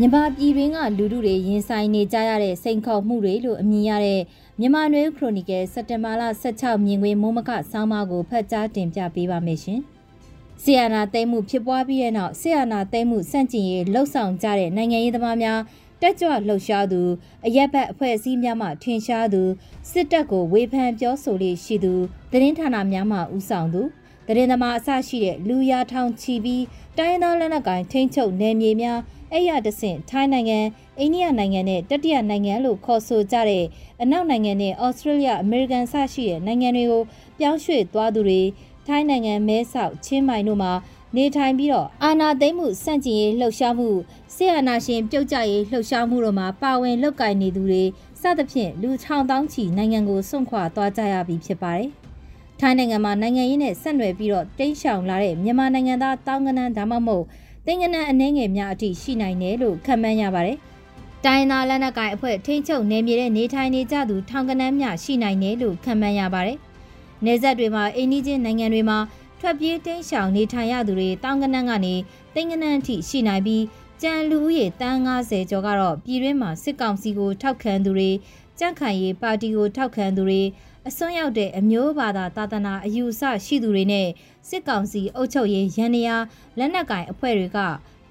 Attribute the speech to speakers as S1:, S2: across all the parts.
S1: မြန်မာပြည်တွင်းကလူထုတွေရင်ဆိုင်နေကြရတဲ့စိန်ခေါ်မှုတွေလို့အမည်ရတဲ့မြန်မာနွေခရိုနီကယ်စက်တင်ဘာလ16မြင်ကွင်းမိုးမကဆောင်းပါးကိုဖတ်ကြားတင်ပြပေးပါမယ်ရှင်။ဆီယနာသိမ်းမှုဖြစ်ပွားပြီးတဲ့နောက်ဆီယနာသိမ်းမှုစန့်ကျင်ရေးလှုပ်ဆောင်ကြတဲ့နိုင်ငံရေးသမားများတက်ကြွလှုပ်ရှားသူအရက်ဘက်အဖွဲ့အစည်းများမှထင်ရှားသူစစ်တပ်ကိုဝေဖန်ပြောဆိုလေးရှိသူသတင်းဌာနများမှဦးဆောင်သူသတင်းသမားအစရှိတဲ့လူရထောင်ချီပြီးတိုင်းသားလက်နက်ကိုင်ထိန်းချုပ်နယ်မြေများ အဲ့ရတဆင့်ထိုင်းနိုင်ငံအိန္ဒိယနိုင်ငံနဲ့တတိယနိုင်ငံလို့ခေါ်ဆိုကြတဲ့အနောက်နိုင်ငံနဲ့ဩစတြေးလျအမေရိကန်စရှိတဲ့နိုင်ငံတွေကိုပြောင်းရွှေ့သွားသူတွေထိုင်းနိုင်ငံမဲဆောက်ချင်းမိုင်တို့မှာနေထိုင်ပြီးတော့အာနာသိမ့်မှုစန့်ကျင်ရေးလှုပ်ရှားမှုဆရာနာရှင်ပြုတ်ကြရေးလှုပ်ရှားမှုတို့မှာပါဝင်လုပ်ကိုင်နေသူတွေစသဖြင့်လူချောင်းတောင်းချီနိုင်ငံကိုစွန့်ခွာသွားကြရပြီဖြစ်ပါတယ်။ထိုင်းနိုင်ငံမှာနိုင်ငံရေးနဲ့ဆက်နွယ်ပြီးတော့တိန့်ရှောင်လာတဲ့မြန်မာနိုင်ငံသားတောင်းကနန်းဒါမှမဟုတ် တင်ကနန်းအနှဲငယ်များအထိရှိနိုင်တယ်လို့ခန့်မှန်းရပါတယ်။တိုင်းသားလက်နက်ကိုင်အဖွဲ့ထိန်းချုပ်နေမြေတဲ့နေထိုင်နေကြသူထောင်ကနန်းများရှိနိုင်တယ်လို့ခန့်မှန်းရပါတယ်။နေဆက်တွေမှာအိန္ဒိချင်းနိုင်ငံတွေမှာထွက်ပြေးတိမ်းရှောင်နေထိုင်ရသူတွေတောင်ကနန်းကနေတင်ကနန်းအထိရှိနိုင်ပြီးကြံလူဦးရေတန်း90ကျော်ကတော့ပြည်တွင်းမှာစစ်ကောင်စီကိုထောက်ခံသူတွေကြန့်ခိုင်ရေးပါတီကိုထောက်ခံသူတွေ အစွန်းရောက်တဲ့အမျိုးဘာသာသာသနာအယူအဆရှိသူတွေနဲ့စစ်ကောင်စီအုပ်ချုပ်ရေးရန်နေရလက်နက်ကင်အဖွဲ့တွေက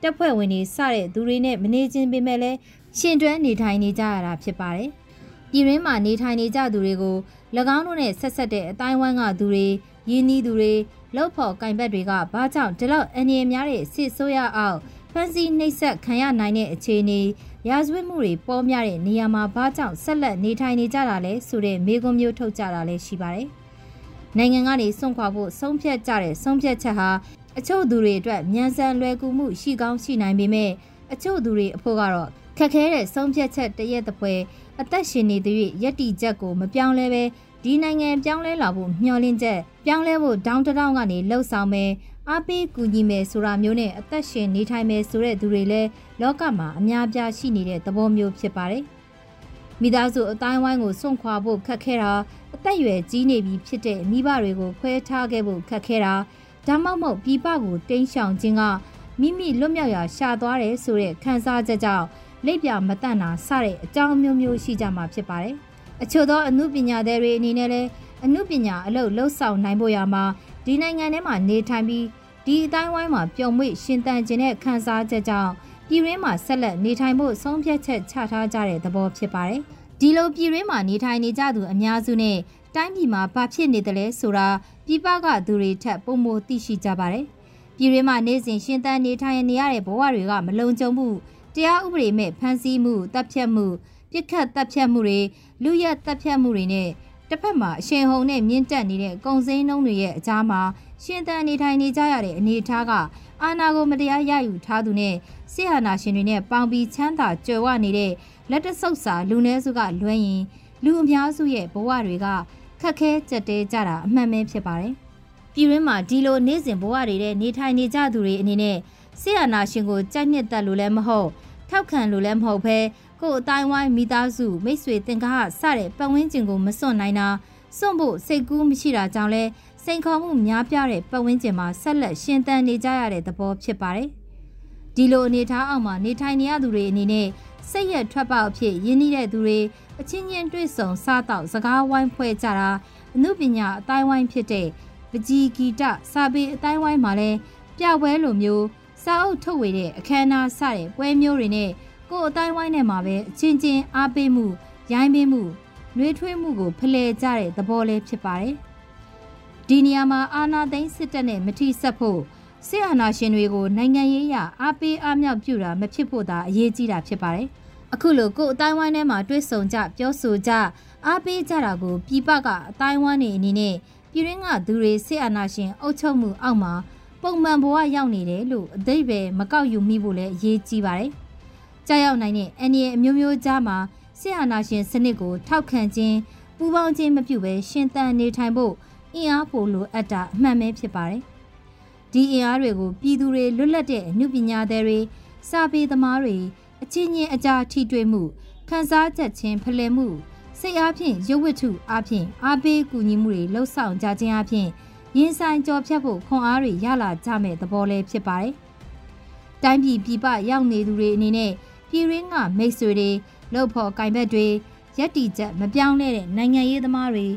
S1: တပ်ဖွဲ့ဝင်တွေစတဲ့သူတွေနဲ့မနေချင်းပေမဲ့လည်းရှင်တွဲနေထိုင်နေကြရတာဖြစ်ပါတယ်။ပြည်ရင်းမှာနေထိုင်နေကြသူတွေကို၎င်းတို့နဲ့ဆက်ဆက်တဲ့အတိုင်းဝိုင်းကသူတွေရင်းနှီးသူတွေလောက်ဖို့ကင်ဘက်တွေကဘာကြောင့်ဒီလောက်အငြင်းများတဲ့စစ်ဆိုးရအောင်ဖန်စီနှိပ်စက်ခံရနိုင်တဲ့အခြေအနေ ရာဇဝတ်မှုတွေပေါ်များတဲ့နေရာမှာဘာကြောင့်ဆက်လက်နေထိုင်နေကြတာလဲဆိုတဲ့မေးခွန်းမျိုးထုတ်ကြတာလည်းရှိပါတယ်။နိုင်ငံကနေစွန့်ခွာဖို့ဆုံးဖြတ်ကြတဲ့ဆုံးဖြတ်ချက်ဟာအချို့သူတွေအတွက်မြန်ဆန်လွယ်ကူမှုရှိကောင်းရှိနိုင်ပေမဲ့အချို့သူတွေအဖို့ကတော့ခက်ခဲတဲ့ဆုံးဖြတ်ချက်တရက်တစ်ပွဲအသက်ရှင်နေတဲ့ရက်တီချက်ကိုမပြောင်းလဲပဲ ဒီနိုင်ငံပြောင်းလဲလာဖို့မျှော်လင့်ချက်ပြောင်းလဲဖို့ဒေါင်းတောင်းကနေလှုပ်ဆောင်မယ်အားပေးကူညီမယ်ဆိုတာမျိုးနဲ့အသက်ရှင်နေထိုင်မယ်ဆိုတဲ့သူတွေလည်းလောကမှာအများပြားရှိနေတဲ့သဘောမျိုးဖြစ်ပါတယ်။မိသားစုအတိုင်းဝိုင်းကိုစွန့်ခွာဖို့ခက်ခဲတာအသက်အရွယ်ကြီးနေပြီဖြစ်တဲ့မိဘတွေကိုခွဲထားခဲ့ဖို့ခက်ခဲတာဒါမှမဟုတ်ပြည်ပကိုတိမ်းရှောင်ခြင်းကမိမိလွတ်မြောက်ရာရှာသွားတယ်ဆိုတဲ့ခံစားချက်ကြောင့်လက်ပြမတန့်တာစတဲ့အကြောင်းမျိုးမျိုးရှိကြမှာဖြစ်ပါတယ်။ အချို့သောအမှုပညာသည်တွေအနေနဲ့လည်းအမှုပညာအလုပ်လှုပ်ဆောင်နိုင်ဖို့ရမှာဒီနိုင်ငံထဲမှာနေထိုင်ပြီးဒီအတိုင်းဝိုင်းမှာပျော်မွေ့ရှင်သန်ခြင်းနဲ့ခံစားချက်ကြောင့်ပြည်ရင်းမှာဆက်လက်နေထိုင်ဖို့ဆုံးဖြတ်ချက်ချထားကြတဲ့သဘောဖြစ်ပါတယ်။ဒီလိုပြည်ရင်းမှာနေထိုင်နေကြသူအများစုနဲ့တိုင်းပြည်မှာဘာဖြစ်နေတယ်လဲဆိုတာပြည်ပကသူတွေထက်ပုံမသိရှိကြပါတယ်။ပြည်ရင်းမှာနေစဉ်ရှင်သန်နေထိုင်နေရတဲ့ဘဝတွေကမလုံခြုံမှုတရားဥပဒေမဲ့ဖမ်းဆီးမှုတပ်ဖြတ်မှု ပြစ်ခတ်တပ်ဖြတ်မှုတွေလူရက်တပ်ဖြတ်မှုတွေနဲ့တစ်ဖက်မှာအရှင်ဟုန်နဲ့မြင့်တက်နေတဲ့ကုံစင်းနှုံးတွေရဲ့အကြားမှာရှင်သန်နေထိုင်နေကြရတဲ့အနေအထားကအာနာကိုမတရားရယူထားသူနဲ့ဆရာနာရှင်တွေနဲ့ပေါင်းပြီးချမ်းသာကြွယ်ဝနေတဲ့လက်တဆုပ်စာလူနည်းစုကလွှဲရင်လူအများစုရဲ့ဘဝတွေကခက်ခဲကြက်တဲကြတာအမှန်ပဲဖြစ်ပါတယ်။ပြည်ရင်းမှာဒီလိုနေ့စဉ်ဘဝတွေနဲ့နေထိုင်နေကြသူတွေအနေနဲ့ဆရာနာရှင်ကိုကြိုက်နှစ်သက်လို့လည်းမဟုတ်ထောက်ခံလို့လည်းမဟုတ်ဘဲ ကိုယ်အတိုင်းဝိုင်းမိသားစုမိတ်ဆွေတင်ကားစတဲ့ပတ်ဝန်းကျင်ကိုမစွန့်နိုင်တာစွန့်ဖို့စိတ်ကူးမရှိတာကြောင့်လဲစိန်ခေါ်မှုများပြားတဲ့ပတ်ဝန်းကျင်မှာဆက်လက်ရှင်သန်နေကြရတဲ့သဘောဖြစ်ပါတယ်။ဒီလိုအနေထားအောက်မှာနေထိုင်နေရသူတွေအနေနဲ့စိတ်ရထွက်ပေါက်အဖြစ်ရင်းနှီးတဲ့သူတွေအချင်းချင်းတွေ့ဆုံစားတော့စကားဝိုင်းဖွဲ့ကြတာအမှုပညာအတိုင်းဝိုင်းဖြစ်တဲ့ပကြီးဂီတစာပေအတိုင်းဝိုင်းမှာလဲပြပွဲလိုမျိုးစာအုပ်ထုတ်ဝေတဲ့အခမ်းအနားစတဲ့ပွဲမျိုးတွေနဲ့ ကိုယ်အတိုင်းဝိုင်းထဲမှာပဲအချင်းချင်းအားပေးမှုရိုင်းပေးမှုနှွေးထွေးမှုကိုဖလှယ်ကြတဲ့သဘောလေးဖြစ်ပါတယ်။ဒီနေရာမှာအာနာသိန်းစစ်တပ်နဲ့မထိဆက်ဖို့စစ်အာဏာရှင်တွေကိုနိုင်ငံရေးအရအားပေးအားမြောက်ပြုတာမဖြစ်ဖို့သာအရေးကြီးတာဖြစ်ပါတယ်။အခုလိုကိုယ်အတိုင်းဝိုင်းထဲမှာတွေ့ဆုံကြပြောဆိုကြအားပေးကြတာကိုပြည်ပကအတိုင်းဝိုင်းနေအနေနဲ့ပြည်ရင်းကသူတွေစစ်အာဏာရှင်အုပ်ချုပ်မှုအောက်မှာပုံမှန်ဘဝရောက်နေတယ်လို့အသိပဲမကောက်ယူမိဖို့လည်းအရေးကြီးပါတယ်။ ကြောက်ရောက်နိုင်တဲ့အန္တရာယ်အမျိုးမျိုးကြားမှာဆရာနာရှင်စနစ်ကိုထောက်ခံခြင်းပူးပေါင်းခြင်းမပြုဘဲရှင်သန်နေထိုင်ဖို့အင်အားပိုလိုအပ်တာအမှန်ပဲဖြစ်ပါတယ်။ဒီအင်အားတွေကိုပြည်သူတွေလွတ်လပ်တဲ့အမှုပညာသည်တွေစာပေသမားတွေအချင်းချင်းအကြားထိတွေ့မှုခန်းစားချက်ချင်းဖလှယ်မှုစိတ်အားဖြင့်ရုပ်ဝတ္ထုအားဖြင့်အားပေးကူညီမှုတွေလှုပ်ဆောင်ကြခြင်းအားဖြင့်ရင်ဆိုင်ကြော်ဖြတ်ဖို့ခွန်အားတွေရလာကြမဲ့သဘောလေးဖြစ်ပါတယ်။တိုင်းပြည်ပြည်ပရောက်နေသူတွေအနေနဲ့ ပြည်ရင်းကမိတ်ဆွေတွေလှုပ်ဖို့ကင်ဘက်တွေရက်တီချက်မပြောင်းလဲတဲ့နိုင်ငံရေးသမားတွေ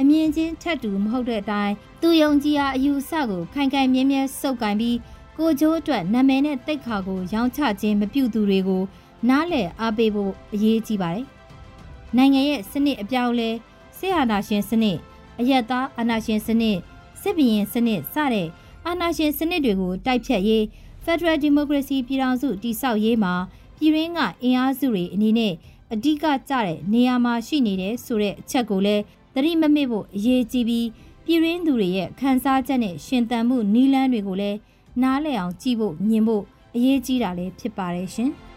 S1: အမြင်ချင်းထက်တူမဟုတ်တဲ့အတိုင်းသူယုံကြည်ရာအယူအဆကိုခိုင်ခိုင်မြဲမြဲစုပ်ကင်ပြီးကိုကျိုးအတွက်နာမည်နဲ့တိတ်ခါကိုရောင်းချခြင်းမပြုသူတွေကိုနားလည်အားပေးဖို့အရေးကြီးပါတယ်။နိုင်ငံရဲ့စနစ်အပြောင်းလဲဆရာနာရှင်စနစ်အယက်သားအာနာရှင်စနစ်စစ်ဘီရင်စနစ်စတဲ့အာနာရှင်စနစ်တွေကိုတိုက်ဖြတ်ရေး Federal Democracy ပြည်ထောင်စုတည်ဆောက်ရေးမှာ ပြည်ရင်းကအင်အားစုတွေအနေနဲ့အဓိကကျတဲ့နေရာမှာရှိနေတဲ့ဆိုတဲ့အချက်ကိုလည်းသတိမမေ့ဖို့အရေးကြီးပြီးပြည်ရင်းသူတွေရဲ့ခံစားချက်နဲ့ရှင်သန်မှုနီးလန်းတွေကိုလည်းနားလည်အောင်ကြည့်ဖို့မြင်ဖို့အရေးကြီးတာလည်းဖြစ်ပါတယ်ရှင်။